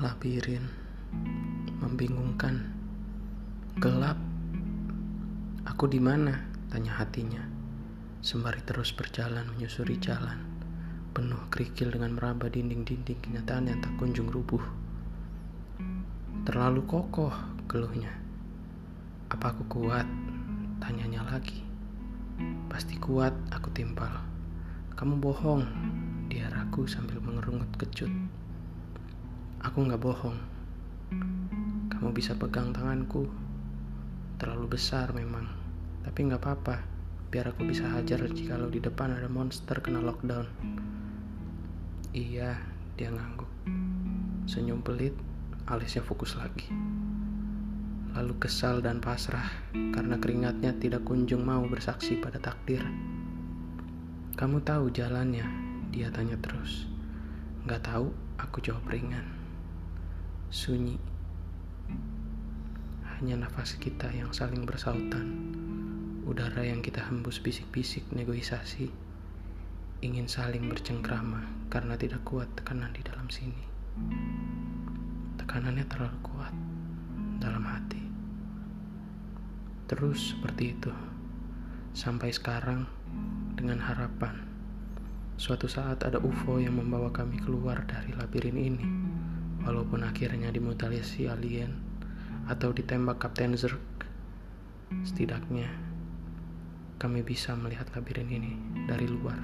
labirin, membingungkan, gelap. Aku di mana? Tanya hatinya. Sembari terus berjalan menyusuri jalan, penuh kerikil dengan meraba dinding-dinding kenyataan yang tak kunjung rubuh. Terlalu kokoh, keluhnya. Apa aku kuat? Tanyanya lagi. Pasti kuat, aku timpal. Kamu bohong, dia ragu sambil mengerungut kecut. Aku nggak bohong. Kamu bisa pegang tanganku. Terlalu besar memang, tapi nggak apa-apa biar aku bisa hajar jikalau di depan ada monster kena lockdown. Iya, dia ngangguk. Senyum pelit, alisnya fokus lagi. Lalu kesal dan pasrah karena keringatnya tidak kunjung mau bersaksi pada takdir. Kamu tahu jalannya? Dia tanya terus. Gak tahu, aku jawab ringan. Sunyi. Hanya nafas kita yang saling bersautan udara yang kita hembus bisik-bisik negosiasi ingin saling bercengkrama karena tidak kuat tekanan di dalam sini. Tekanannya terlalu kuat dalam hati. Terus seperti itu sampai sekarang dengan harapan suatu saat ada UFO yang membawa kami keluar dari labirin ini. Walaupun akhirnya dimutilasi alien atau ditembak Kapten Zerg, setidaknya kami bisa melihat labirin ini dari luar.